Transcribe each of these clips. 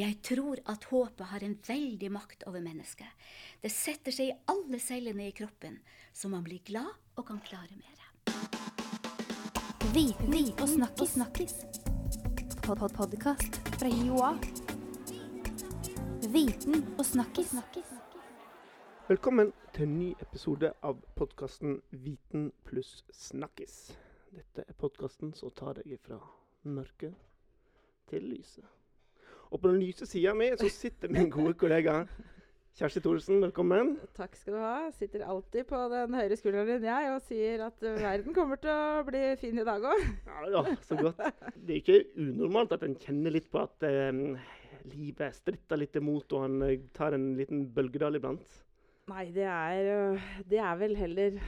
Jeg tror at håpet har en veldig makt over mennesket. Det setter seg i alle cellene i kroppen, så man blir glad og kan klare mer. Viten og snakkis. snakkis. Pod -pod Podkast fra Joa. Viten og snakkis. Velkommen til en ny episode av podkasten Viten pluss snakkis. Dette er podkasten som tar deg fra mørket til lyset. Og på den lyse sida mi så sitter min gode kollega Kjersti Thoresen. Velkommen. Takk skal du ha. Sitter alltid på den høyre skulderen din jeg og sier at uh, verden kommer til å bli fin i dag òg. Ja, ja, så godt. Det er ikke unormalt at en kjenner litt på at eh, livet stritter litt imot, og han eh, tar en liten bølgedal iblant. Nei, det er, øh, det er vel heller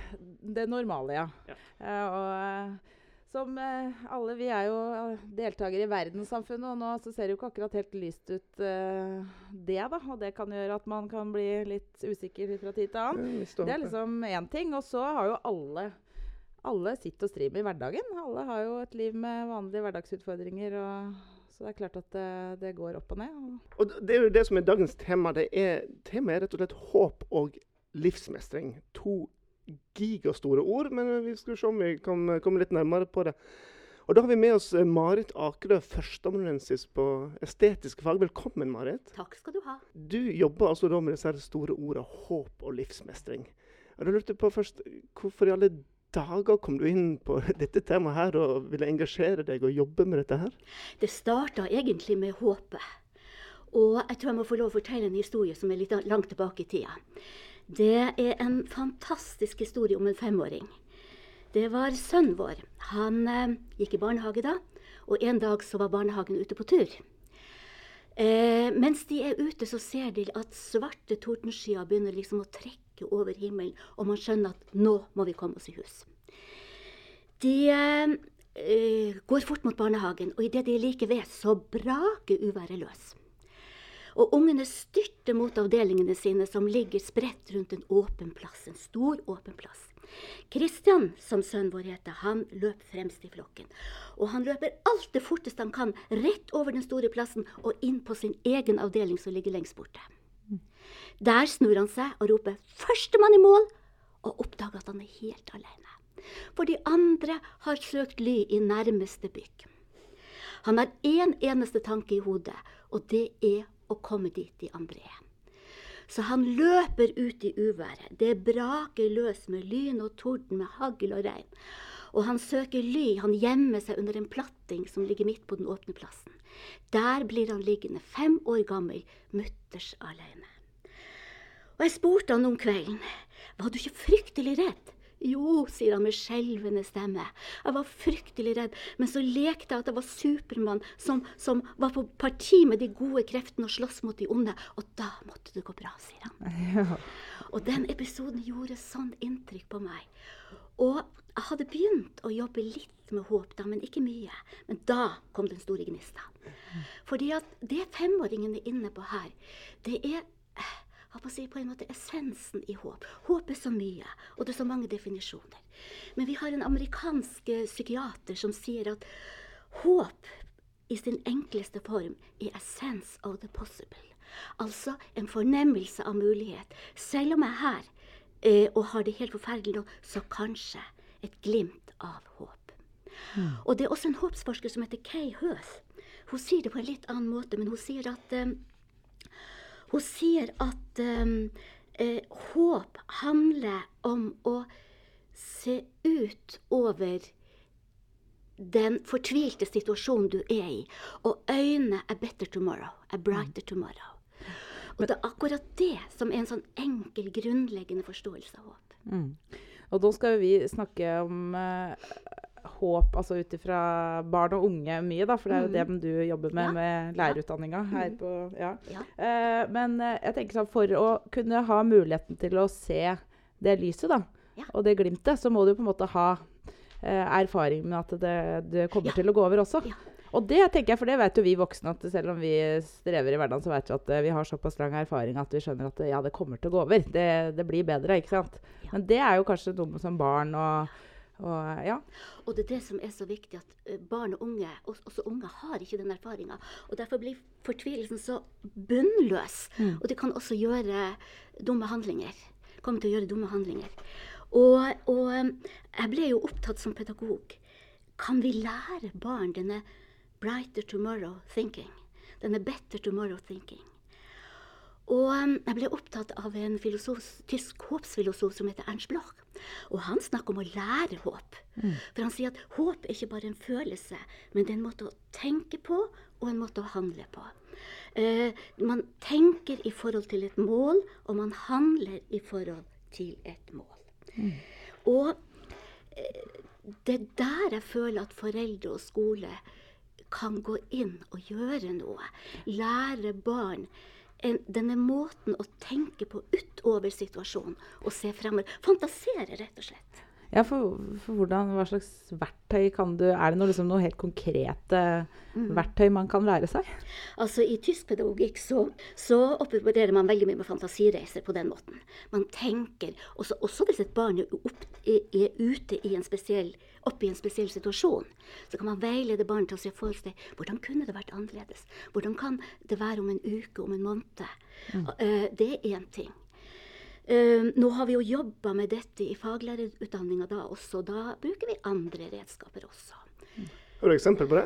det normale, ja. Ja. Uh, og eh, som eh, alle, vi er jo eh, deltakere i verdenssamfunnet, og nå så ser det jo ikke akkurat helt lyst ut eh, det, da. Og det kan gjøre at man kan bli litt usikker fra tid til annen. vi Det er liksom én ting. Og så har jo alle alle sitt og strir med i hverdagen. Alle har jo et liv med vanlige hverdagsutfordringer. Og, så det er klart at det, det går opp og ned. Og det er jo det som er dagens tema. Det er, temaet er rett og slett håp og livsmestring. To gigastore ord, men vi skal se om vi kan komme litt nærmere på det. Og da har vi med oss eh, Marit Akerø, førsteamanuensis på estetiske fag. Velkommen, Marit. Takk skal du ha. Du jobber altså da med disse store ordene håp og livsmestring. Og Da lurte jeg på først, Hvorfor i alle dager kom du inn på dette temaet her og ville engasjere deg og jobbe med dette her? Det starta egentlig med håpet. Og jeg tror jeg må få lov å fortelle en historie som er litt langt tilbake i tida. Det er en fantastisk historie om en femåring. Det var sønnen vår. Han eh, gikk i barnehage da, og en dag så var barnehagen ute på tur. Eh, mens de er ute, så ser de at svarte tordenskyer begynner liksom å trekke over himmelen, og man skjønner at nå må vi komme oss i hus. De eh, eh, går fort mot barnehagen, og idet de er like ved, så braker uværet løs. Og ungene styrter mot avdelingene sine, som ligger spredt rundt en åpen plass, en stor åpen plass. Kristian, som sønnen vår heter, han løper fremst i flokken. Og han løper alt det forteste han kan, rett over den store plassen og inn på sin egen avdeling som ligger lengst borte. Der snur han seg og roper 'førstemann i mål', og oppdager at han er helt alene. For de andre har søkt ly i nærmeste bygg. Han har én eneste tanke i hodet, og det er å komme dit de andre er. Så han løper ut i uværet. Det braker løs med lyn og torden, med hagl og regn. Og han søker ly. Han gjemmer seg under en platting som ligger midt på den åpne plassen. Der blir han liggende, fem år gammel, mutters alene. Og jeg spurte han om kvelden. Var du ikke fryktelig redd? Jo, sier han med skjelvende stemme. Jeg var fryktelig redd, men så lekte jeg at jeg var Supermann som, som var på parti med de gode kreftene og sloss mot de onde, og da måtte det gå bra, sier han. Og den episoden gjorde sånn inntrykk på meg. Og jeg hadde begynt å jobbe litt med håp da, men ikke mye. Men da kom den store gnista. Fordi at det femåringen er inne på her, det er eh, på å si på en måte essensen i håp. Håp er så mye, og det er så mange definisjoner. Men vi har en amerikansk eh, psykiater som sier at håp i sin enkleste form er essence of the possible. Altså en fornemmelse av mulighet. Selv om jeg er her eh, og har det helt forferdelig nå, så kanskje et glimt av håp. Og det er også en håpsforsker som heter Kay Høth. Hun sier det på en litt annen måte, men hun sier at eh, hun sier at um, eh, håp handler om å se ut over den fortvilte situasjonen du er i, og øynene er better tomorrow, a brighter tomorrow. Og det er akkurat det som er en sånn enkel, grunnleggende forståelse av håp. Og da skal vi snakke om eh, håp altså ut ifra barn og unge mye, da, for det er jo det du jobber med Ja. med lærerutdanninga her på Ja. Ja. Uh, men eh, jeg tenker sånn, for å kunne ha muligheten til å se det lyset, da, Ja. og det glimtet, så må du på en måte ha uh, erfaring med at det, det kommer til å gå over også. Og det tenker jeg, for det vet jo vi voksne, at selv om vi strever i hverdagen, så vet vi at vi har såpass lang erfaring at vi skjønner at ja, det kommer til å gå over. Det, det blir bedre, ikke sant. Men det er jo kanskje noe som barn og, Og ja. Og det er det som er så viktig, at eh, barn og unge, også unge, har ikke den erfaringa. Og derfor blir fortvilelsen så bunnløs. Og det kan også gjøre dumme handlinger. Komme til å gjøre dumme handlinger. Og, og eh, jeg ble jo opptatt som pedagog. Kan vi lære barn denne brighter tomorrow thinking? Denne better tomorrow thinking? Og um, jeg ble opptatt av en filosof, tysk håpsfilosof som heter Ernst Bloch. Og han snakker om å lære håp. For han sier at håp er ikke bare en følelse, men det er en måte å tenke på og en måte å handle på. Eh, man tenker i forhold til et mål, og man handler i forhold til et mål. Og eh, det er der jeg føler at foreldre og skole kan gå inn og gjøre noe. Lære barn en, denne måten å tenke på utover situasjonen og se fremover. Fantasere, rett og slett. Ja, for, for hvordan, Hva slags verktøy kan du Er det noe, liksom, noe helt konkrete verktøy man kan lære seg? Altså I tysk pedagogikk så, så opererer man veldig mye med fantasireiser på den måten. Man tenker, også, også hvis et barn er, opp, er, ute i en spesiell, oppe i en spesiell situasjon, så kan man veilede barn til å se for seg hvordan kunne det vært annerledes. Hvordan kan det være om en uke, om en måned? Eh, det er én ting. Uh, nå har vi jo jobba med dette i faglærerutdanninga da også. Da bruker vi andre redskaper også. Har du eksempel på det?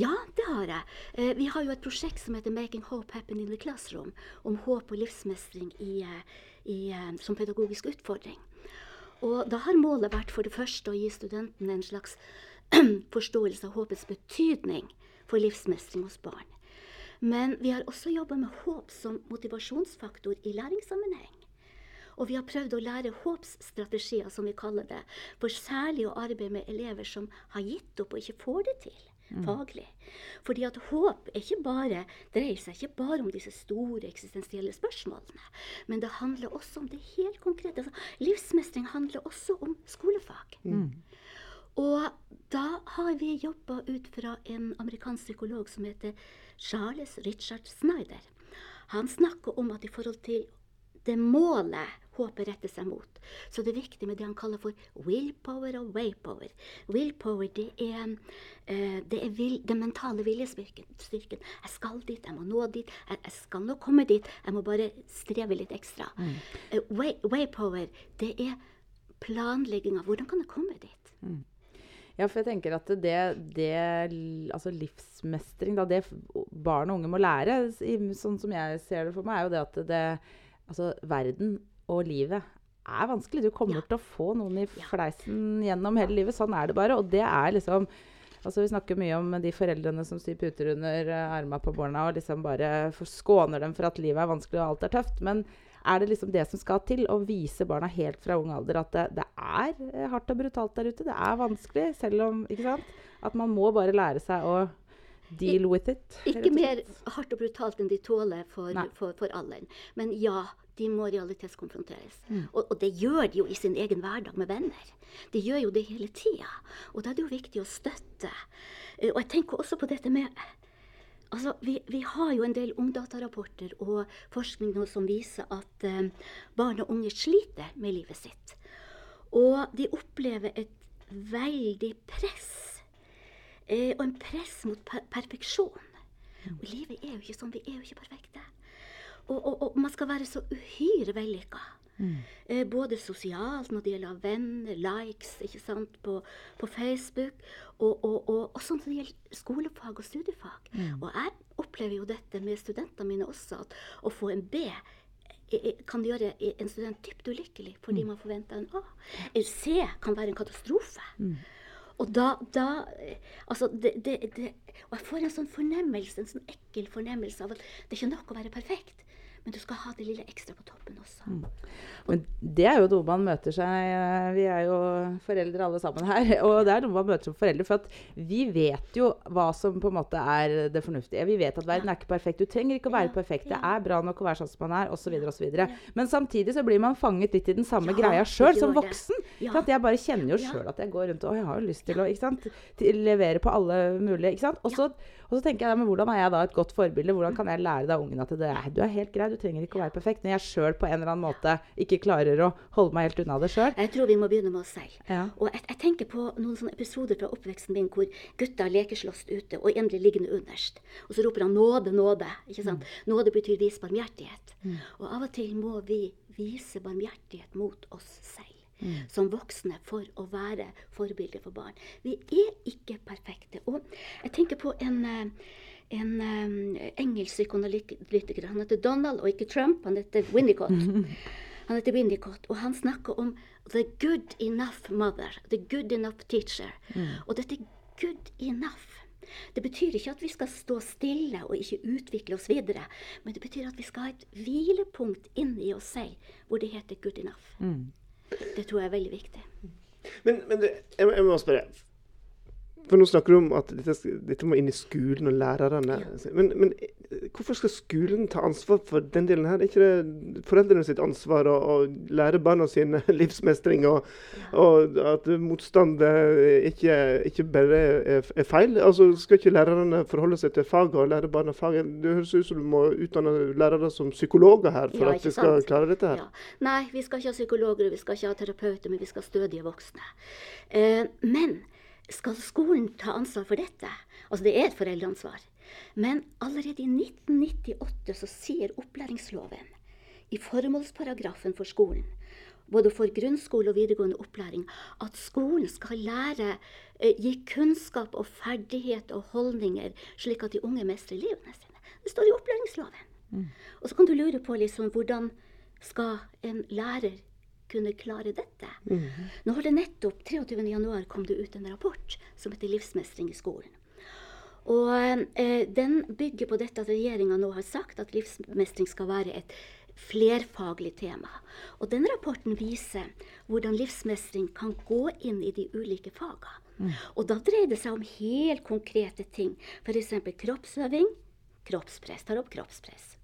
Ja, det har jeg. Eh, vi har jo et prosjekt som heter 'Making Hope Happen in the Classroom'. Om håp og livsmestring i, eh, i, som pedagogisk utfordring. Og da har målet vært for det første å gi studentene en slags forståelse av håpets betydning for livsmestring hos barn. Men vi har også jobba med håp som motivasjonsfaktor i læringssammenheng. Og vi har prøvd å lære håpsstrategier, som vi kaller det, for særlig å arbeide med elever som har gitt opp og ikke får det til faglig. Fordi at håp er ikke bare, dreier seg ikke bare om disse store eksistensielle spørsmålene, men det handler også om det helt konkrete. Altså, livsmestring handler også om skolefag. Og da har vi jobba ut fra en amerikansk psykolog som heter Charles Richard Snyder. Han snakker om at i forhold til det målet håpet retter seg mot, så det er viktig med det han kaller for willpower og waypower. Willpower, det er, eh, det er vil, den mentale viljestyrken. Jeg skal dit, jeg må nå dit, jeg, jeg skal nå komme dit, jeg må bare streve litt ekstra. Mm. way, waypower, det er planlegging av hvordan kan jeg komme dit. Ja, for jeg tenker at det, det Altså livsmestring, da, det barn og unge må lære, sånn som jeg ser det for meg, er jo det at det Altså, verden og livet er vanskelig. Du kommer Ja. til å få noen i fleisen gjennom hele livet. Sånn er det bare. Og det er liksom Altså, vi snakker mye om de foreldrene som syr puter under uh, arma på barna og liksom bare skåner dem for at livet er vanskelig og alt er tøft. Men er det liksom det som skal til? Å vise barna helt fra ung alder at det, det er eh, hardt og brutalt der ute. Det er vanskelig, selv om Ikke sant? At man må bare lære seg å deal with it. Ikke mer hardt og brutalt enn de tåler for, for, for alderen. Men ja, de må realitetskonfronteres. Mm. Og, og det gjør de jo i sin egen hverdag med venner. De gjør jo det hele tida. Og da er det jo viktig å støtte. Eh, Og jeg tenker også på dette med Altså, vi, vi har jo en del ungdatarapporter og forskning nå som viser at eh, barn og unge sliter med livet sitt. Og de opplever et veldig press. Eh, og en press mot per perfeksjon. Og livet er jo ikke sånn. Vi er jo ikke perfekte. Og, og, og man skal være så uhyre vellykka. Eh, både sosialt når det gjelder venner, likes ikke sant, på, på Facebook, og, og, og, og sånn som det gjelder skolefag og studiefag. Og jeg opplever jo dette med studentene mine også, at å få en B eh, kan gjøre en student dypt ulykkelig fordi man forventer en A. En C kan være en katastrofe. Og da, da Altså, det, det, det Og jeg får en sånn fornemmelse, en sånn ekkel fornemmelse av at det er ikke nok å være perfekt, men du skal ha det lille ekstra på toppen også. Men det er jo noe man møter seg eh, Vi er jo foreldre alle sammen her. Og det er noe man møter som foreldre. For vi vet jo hva som på en måte er det fornuftige. Vi vet at verden er ikke perfekt. Du trenger ikke å være Ja, perfekt. Det er bra nok å være sånn som man er, osv. osv. Men samtidig så blir man fanget litt i den samme Ja, greia sjøl, som voksen. Ja. Jeg bare kjenner jo Ja. sjøl at jeg går rundt og jeg har jo lyst til å? Til, levere på alle mulige. Ikke sant? Og så, og så tenker jeg, men hvordan er jeg da et godt forbilde? Hvordan kan jeg lære deg ungen at det er, du er helt grei, Du trenger ikke å være perfekt. Når jeg sjøl på en eller annen måte ikke klarer å holde meg helt unna det sjøl. Jeg tror vi må begynne med oss selv. Ja. Og jeg, jeg tenker på noen sånne episoder fra oppveksten min hvor gutter lekeslåss ute, og en blir liggende underst. Og så roper han 'nåde, nåde'. ikke sant? Nåde betyr vis barmhjertighet. Og av og til må vi vise barmhjertighet mot oss selv. Som voksne for å være forbilder for barn. Vi er ikke perfekte. Og jeg tenker på en eh, en um, engelsk psykoanalytiker. Han heter Donald og ikke Trump. Han heter Winnicott. Han heter Winnicott, og han snakker om 'the good enough mother'. 'The good enough teacher'. Og dette 'good enough' det betyr ikke at vi skal stå stille og ikke utvikle oss videre, men det betyr at vi skal ha et hvilepunkt inni oss selv hvor det heter 'good enough'. Det tror jeg er veldig viktig. Men, men du, jeg, jeg må spørre. For nå snakker du om at dette, dette må inn i skolen og lærerne. Men, men eh, hvorfor skal skolen ta ansvar for den delen her? Er ikke det foreldrene sitt ansvar å, å lære barna sine livsmestring, og, og at motstand ikke, ikke bare er, er feil? Altså, Skal ikke lærerne forholde seg til faget og lære barna faget? Det høres ut som du må utdanne lærere som psykologer her for Ja, at de vi skal sant? klare dette her. Ja. Nei, vi skal ikke ha psykologer, vi skal ikke ha terapeuter, men vi skal ha stødige voksne. Eh, men skal skolen ta ansvar for dette? Altså, det er et foreldreansvar. Men allerede i 1998 så sier opplæringsloven i formålsparagrafen for skolen, både for grunnskole og videregående opplæring, at skolen skal lære, eh, gi kunnskap og ferdighet og holdninger, slik at de unge mestrer livene sine. Det står i opplæringsloven. Og så kan du lure på liksom, hvordan skal en lærer kunne klare dette? Nå har det nettopp 23. januar kom det ut en rapport som heter 'Livsmestring i skolen'. Og eh, Den bygger på dette at regjeringa nå har sagt at livsmestring skal være et flerfaglig tema. Og den rapporten viser hvordan livsmestring kan gå inn i de ulike fagene. Og da dreier det seg om helt konkrete ting. F.eks. kroppsøving. Kroppspress tar opp kroppspress.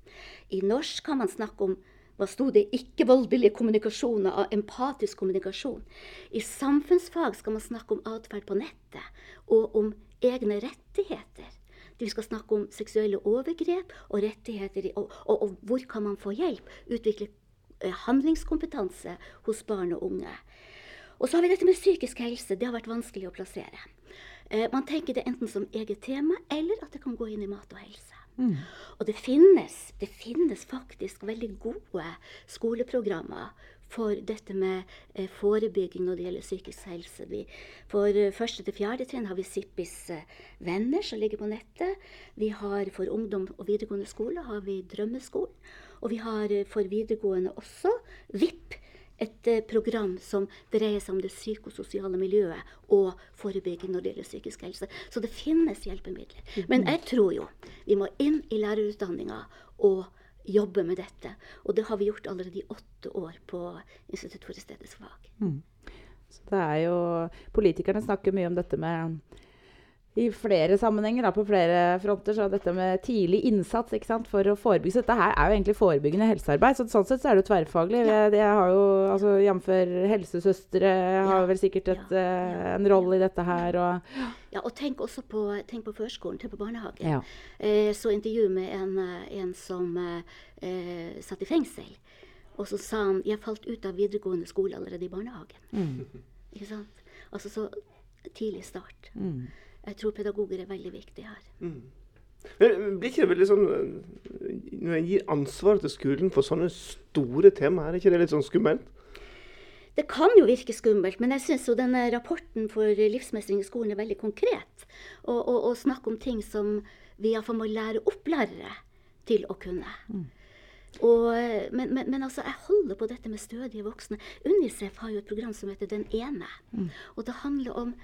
I norsk kan man snakke om hva sto det? Ikke-voldelige kommunikasjoner av empatisk kommunikasjon. I samfunnsfag skal man snakke om atferd på nettet, og om egne rettigheter. Vi skal snakke om seksuelle overgrep og rettigheter, og, og, og hvor kan man få hjelp? Utvikle eh, handlingskompetanse hos barn og unge. Og så har vi dette med psykisk helse. Det har vært vanskelig å plassere. Eh, man tenker det enten som eget tema, eller at det kan gå inn i mat og helse. Og det finnes, det finnes faktisk veldig gode skoleprogrammer for dette med eh, forebygging når det gjelder psykisk helse. Vi, for eh, første til fjerde trinn har vi Sippis eh, venner som ligger på nettet. Vi har for ungdom og videregående skole har vi Drømmeskolen. Og vi har for videregående også VIP, et program som dreier seg om det psykososiale miljøet og forebygging når det gjelder psykisk helse. Så det finnes hjelpemidler. Men jeg tror jo vi må inn i lærerutdanninga og jobbe med dette. Og det har vi gjort allerede i åtte år på Institutt for estetiske fag. Så det er jo Politikerne snakker mye om dette med i flere sammenhenger, da, på flere fronter, så dette med tidlig innsats sant, for å forebygge. Så dette her er jo egentlig forebyggende helsearbeid. Så sånn sett så er det jo tverrfaglig. Ja. Jeg, har jo, altså Jf. helsesøstre har vel sikkert et, Ja. Ja. en rolle i dette her. Og, Ja, og tenk også på, tenk på førskolen, tenk på barnehagen. ja. Eh, så intervju med en, eh, en som eh, eh, satt i fengsel. Og så sa han jeg falt ut av videregående skole allerede i barnehagen. Ikke sant? Altså så tidlig start. Jeg tror pedagoger er veldig viktig her. Men blir ikke det veldig sånn øh, Når en gir ansvar til skolen for sånne store temaer, er ikke det litt sånn skummelt? Det kan jo virke skummelt, men jeg syns denne rapporten for livsmestring i skolen er veldig konkret. Og, og, og snakke om ting som vi iallfall må lære opp lærere til å kunne. Og, eh, men, men, men altså, jeg holder på dette med stødige voksne. Unicef har jo et program som heter Den ene. Og det handler om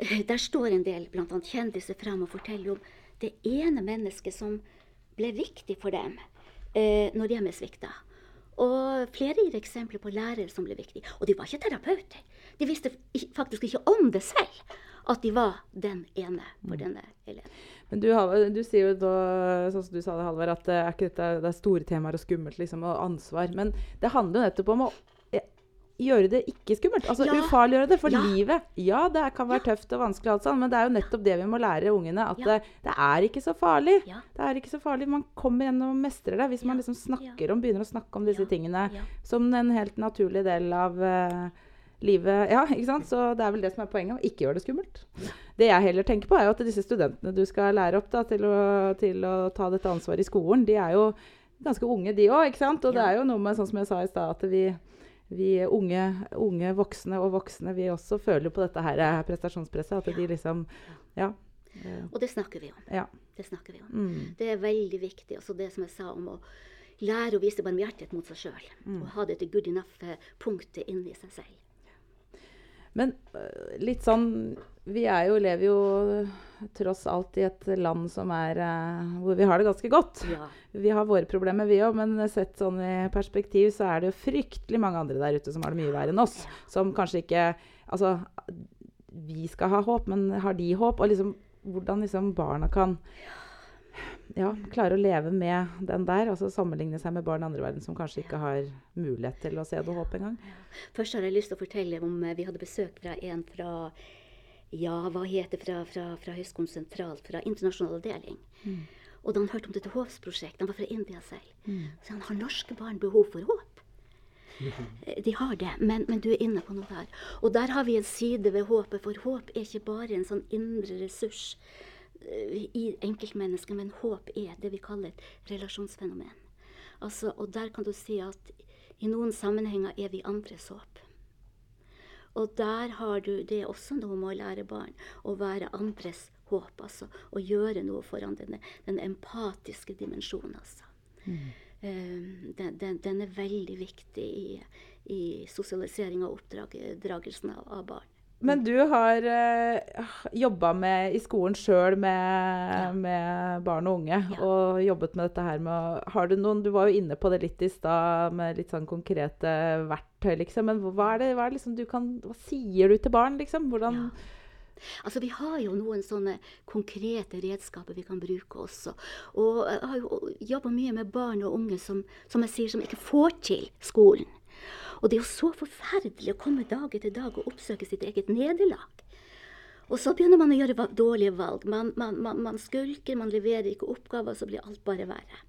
Der står en del blant annet kjendiser frem og forteller om det ene mennesket som ble viktig for dem eh, når hjemmet svikta. Og flere gir eksempler på lærere som ble viktige. Og de var ikke terapeuter. De visste faktisk ikke om det selv, at de var den ene for denne eleven. Men du, du sier jo da, sånn som du sa det, Halvard, at det er ikke dette, det er store temaer og skummelt liksom, og ansvar. Men det handler jo nettopp om å eh, gjøre det ikke skummelt. Altså Ja. ufarliggjøre det. For Ja. livet Ja, det kan være tøft og vanskelig, alt sånn, men det er jo nettopp det vi må lære ungene. At Ja. det, det er ikke så farlig. Ja. Det er ikke så farlig. Man kommer gjennom og mestrer det hvis man liksom snakker om, begynner å snakke om disse Ja. tingene Ja. som en helt naturlig del av uh, livet. Ja, ikke sant? Så det er vel det som er poenget. Ikke gjøre det skummelt. Det jeg heller tenker på, er jo at disse studentene du skal lære opp da, til, å, til å ta dette ansvaret i skolen, de er jo ganske unge, de òg. Og det er jo noe med, sånn som jeg sa i stad, at vi, vi unge, unge voksne og voksne, vi også føler på dette her eh, prestasjonspresset. At de liksom Ja. eh, Og det snakker vi om. ja. Det snakker vi om. Mm. Det er veldig viktig. Altså det som jeg sa om å lære å vise barmhjertighet mot seg sjøl. Mm. Og ha dette good enough-punktet inni seg selv. Men øh, litt sånn Vi er jo, lever jo tross alt i et land som er øh, Hvor vi har det ganske godt. Ja. Vi har våre problemer, vi òg, men sett sånn i perspektiv så er det jo fryktelig mange andre der ute som har det mye verre enn oss. Som kanskje ikke Altså, vi skal ha håp, men har de håp? Og liksom hvordan liksom barna kan ja, klare å leve med den der. Altså sammenligne seg med barn i andre verden som kanskje ikke har mulighet til å se noe håp engang. Først har jeg lyst til å fortelle om eh, Vi hadde besøk fra en fra ja, hva heter fra, fra, fra Høgskolen sentralt, fra internasjonal avdeling. Og da han hørte om dette håpsprosjektet, han var fra India selv, så han har norske barn behov for håp. De har det, men, men du er inne på noe der. Og der har vi en side ved håpet, for håp er ikke bare en sånn indre ressurs eh, i enkeltmennesket, men håp er det vi kaller et relasjonsfenomen. Altså, og der kan du si at i noen sammenhenger er vi andres håp. Og der har du det er også noe med å lære barn å være andres håp, altså. Å gjøre noe foran denne, den empatiske dimensjonen, altså. Eh, den, den, den er veldig viktig i, i sosialisering og oppdragelsen av, av barn. Men du har uh, jobba i skolen sjøl med, med barn og unge. Ja. Og jobbet med dette her med Har du noen Du var jo inne på det litt i stad med litt sånn konkrete verktøy, liksom. Men hva er det, hva er det liksom du kan Hva sier du til barn, liksom? Hvordan Altså, Vi har jo noen sånne konkrete redskaper vi kan bruke også. Og jeg har jo jobba mye med barn og unge som, som jeg sier, som ikke får til skolen. Og det er jo så forferdelig å komme dag etter dag og oppsøke sitt eget nederlag. Og så begynner man å gjøre dårlige valg. Man, man, man, man skulker, man leverer ikke oppgaver, så blir alt bare verre.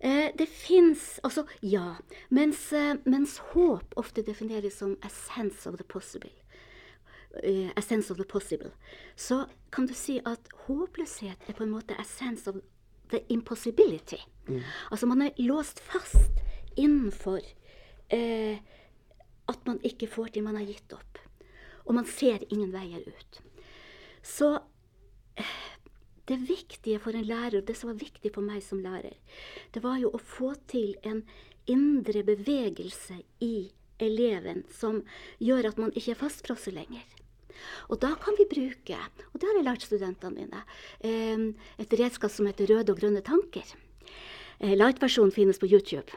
Eh, det fins Altså, ja. Mens, eh, mens håp ofte defineres som 'essence of the possible', eh, essence of the possible, så kan du si at håpløshet er på en måte essence of the impossibility. Altså man er låst fast innenfor eh, at man ikke får til, man har gitt opp. Og man ser ingen veier ut. Så eh, det viktige for en lærer, og det som var viktig for meg som lærer, det var jo å få til en indre bevegelse i eleven som gjør at man ikke er fastfrosset lenger. Og da kan vi bruke, og det har jeg lært studentene mine, eh, et redskap som heter røde og grønne tanker. Eh, Light-versjonen finnes på YouTube.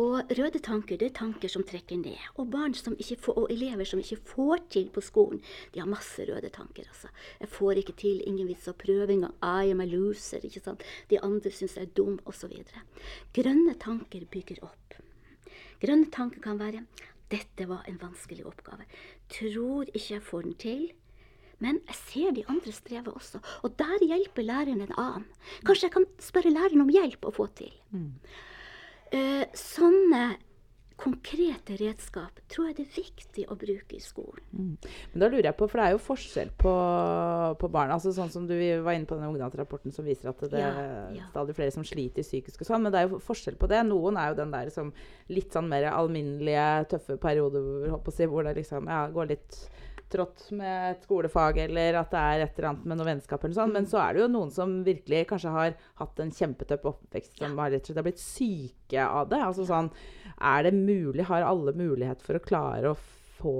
Og røde tanker det er tanker som trekker ned. Og barn som ikke får, og elever som ikke får til på skolen, de har masse røde tanker. altså. Jeg får ikke til, ingen vits å prøve engang. I am a loser. ikke sant? De andre syns jeg er dum, osv. Grønne tanker bygger opp. Grønne tanker kan være dette var en vanskelig oppgave. Tror ikke jeg får den til. Men jeg ser de andre streve også, og der hjelper læreren en annen. Kanskje jeg kan spørre læreren om hjelp å få til. Eh, sånne konkrete redskap tror jeg det er viktig å bruke i skolen. Men da lurer jeg på, for det er jo forskjell på, på barna. altså Sånn som du var inne på denne ungdomsrapporten som viser at det Ja, er stadig flere som sliter psykisk og sånn. Men det er jo forskjell på det. Noen er jo den der som litt sånn mer alminnelige, tøffe perioder si, hvor det liksom ja, går litt trått med et skolefag, eller at det er et eller annet med noe vennskap eller sånn. Men så er det jo noen som virkelig kanskje har hatt en kjempetøff oppvekst, som har rett og slett har blitt syke av det. Altså sånn Er det mulig? Har alle mulighet for å klare å få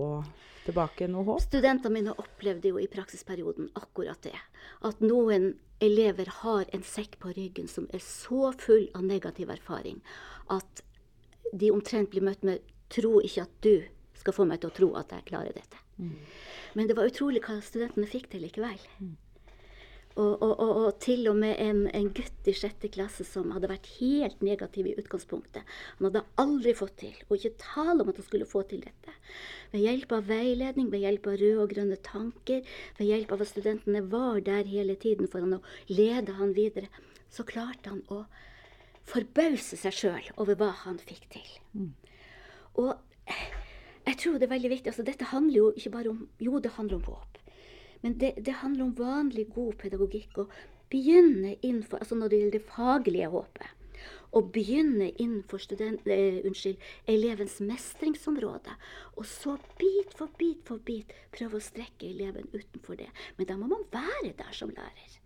tilbake noe håp? Studentene mine opplevde jo i praksisperioden akkurat det. At noen elever har en sekk på ryggen som er så full av negativ erfaring at de omtrent blir møtt med 'tro ikke at du skal få meg til å tro at jeg klarer dette'. Men det var utrolig hva studentene fikk til likevel. Og, og, og, og til og med en, en gutt i sjette klasse som hadde vært helt negativ i utgangspunktet. Han hadde aldri fått til, og ikke tale om at han skulle få til dette. Ved hjelp av veiledning, ved hjelp av røde og grønne tanker, ved hjelp av at studentene var der hele tiden for han å lede han videre, så klarte han å forbause seg sjøl over hva han fikk til. Og jeg tror det er veldig viktig. altså Dette handler jo ikke bare om Jo, det handler om håp. Men det, det handler om vanlig god pedagogikk. Å begynne innenfor Altså når det gjelder det faglige håpet. Å begynne innenfor student, eh, unnskyld, elevens mestringsområde. Og så bit for bit for bit prøve å strekke eleven utenfor det. Men da må man være der som lærer.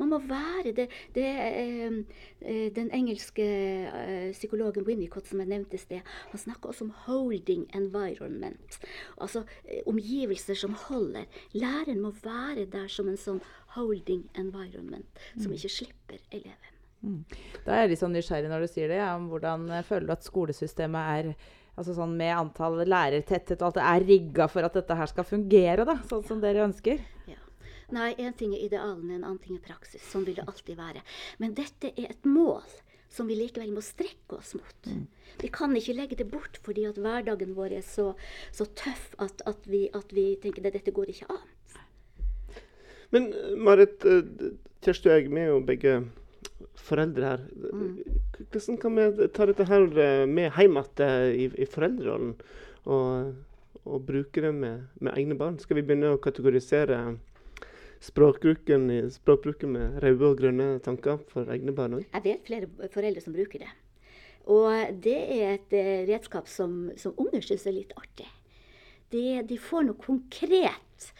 Man må være det, det eh, eh, Den engelske eh, psykologen Winnicott som jeg nevnte i sted, han snakker også om 'holding environment'. Altså eh, omgivelser som holder. Læreren må være der som en sånn 'holding environment', som ikke slipper eleven. Da er jeg litt sånn nysgjerrig når du sier det. Ja, om hvordan føler du at skolesystemet er altså sånn med antall lærertetthet og alt det er rigga for at dette her skal fungere, da, sånn som dere ønsker? Ja. Nei, én ting er idealene, en annen ting er praksis. Sånn vil det alltid være. Men dette er et mål som vi likevel må strekke oss mot. Vi kan ikke legge det bort fordi at hverdagen vår er så, så tøff at, at, vi, at vi tenker at dette går ikke an. Men Marit, eh, Kjersti og jeg, vi er jo begge foreldre her. K- Hvordan kan vi ta dette her med hjem igjen eh, i, i foreldrerollen? Og, og bruke det med, med egne barn? Skal vi begynne å kategorisere språkbruken, språkbruken med røde og grønne tanker for egne barn òg? Jeg vet flere foreldre som bruker det. Og det er et eh, redskap som, som unger syns er litt artig. De, de får noe konkret.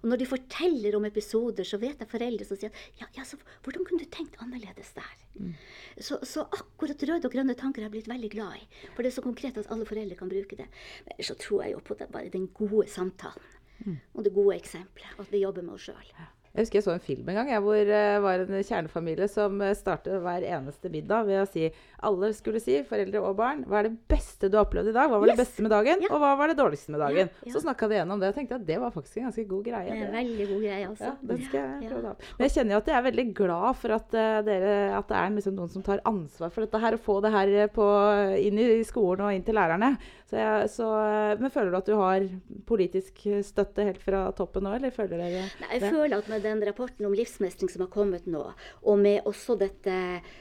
Og når de forteller om episoder, så vet jeg foreldre som sier ja, ja, så hvordan kunne du tenkt annerledes der? Så, så akkurat røde og grønne tanker har jeg blitt veldig glad i. For det er så konkret at alle foreldre kan bruke det. Men så tror jeg jo på det, bare den gode samtalen. Og det gode eksempelet. At vi jobber med oss sjøl. Jeg husker jeg så en film en gang jeg, hvor det var en kjernefamilie som eh, startet hver eneste middag ved å si Alle skulle si, foreldre og barn, hva er det beste du har opplevd i dag? Hva var Yes. det beste med dagen? Ja. Og hva var det dårligste med dagen? Ja, ja. Så snakka de gjennom det, og tenkte at det var faktisk en ganske god greie. Det er en veldig god greie, altså. Ja, den skal jeg prøve prøve da. Men jeg kjenner jo at jeg er veldig glad for at, uh, dere, at det er liksom noen som tar ansvar for dette her, og få det her eh, på, inn i skolen og inn til lærerne. Så jeg, så, uh, men føler du at du har politisk støtte helt fra toppen nå, eller føler dere det? Nei, jeg føler at med den rapporten om livsmestring som har kommet nå, og med også dette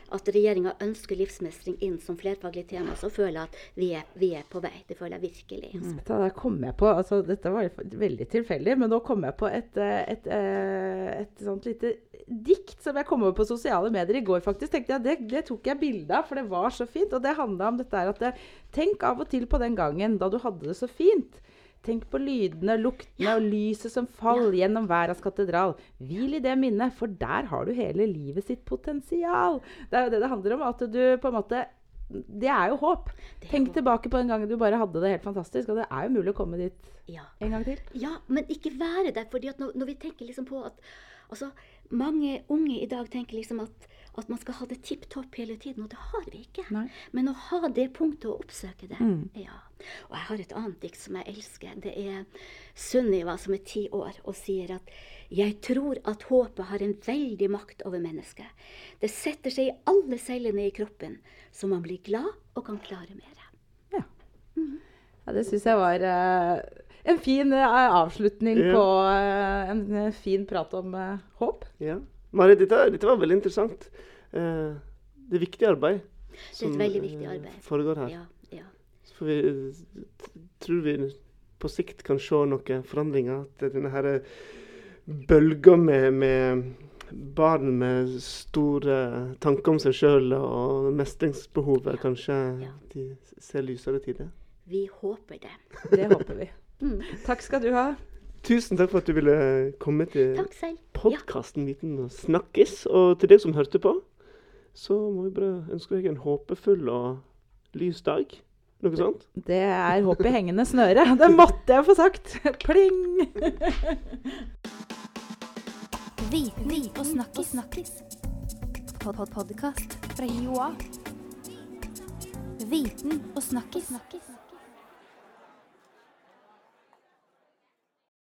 at regjeringa ønsker livsmestring inn som flerfaglig tema, så føler jeg at vi er, vi er på vei. Det føler jeg virkelig. Vet du kom jeg på, altså Dette var veldig tilfeldig, men nå kom jeg på et, et, et, eh, et sånt lite dikt som jeg kom over på sosiale medier i går. faktisk. Tenkte jeg, Det, det tok jeg bilde av, for det var så fint. Og det handla om dette her at Tenk av og til på den gangen da du hadde det så fint. Tenk på lydene, luktene og lyset som faller gjennom verdens katedral. Hvil i det minnet, for der har du hele livet sitt potensial. Det er jo det det handler om. At du på en måte Det er jo håp. Er Tenk håp. tilbake på den gangen du bare hadde det helt fantastisk. Og det er jo mulig å komme dit Ja. en gang til. ja, men ikke være der. fordi når, når vi tenker liksom på at altså, Mange unge i dag tenker liksom at, at man skal ha det tipp topp hele tiden, og det har vi ikke. Nei. Men å ha det punktet og oppsøke det. Mm. Ja. Og jeg har et annet dikt som jeg elsker. Det er Sunniva som er ti år og sier at jeg tror at håpet har en veldig makt over mennesket. Det setter seg i alle cellene i kroppen, så man blir glad og kan klare mer. Ja. ja det syns jeg var eh, en fin eh, avslutning Ja. på eh, en eh, fin prat om håp. Ja. Marit, dette, dette var veldig interessant. Eh, det er viktig arbeid Det er et veldig viktig arbeid. foregår her. Ja, ja. Så får vi, tror vi på sikt kan se noen forandringer. At denne her bølga med, med barn med store tanker om seg sjøl og mestringsbehovet, kanskje Ja. de ser lysere tider. Vi håper det. Det håper vi. Mm. Takk skal du ha. Tusen takk for at du ville komme til podkasten Viten og snakkes. Og til deg som hørte på, så må vi bare ønske deg en håpefull og lys dag. Noe sånt? Det er håp i hengende snøre. Det måtte jeg få sagt. Pling! Viten og snakkis. snakkis. Pod -pod Podkast fra Joa. Viten og snakkis. snakkis.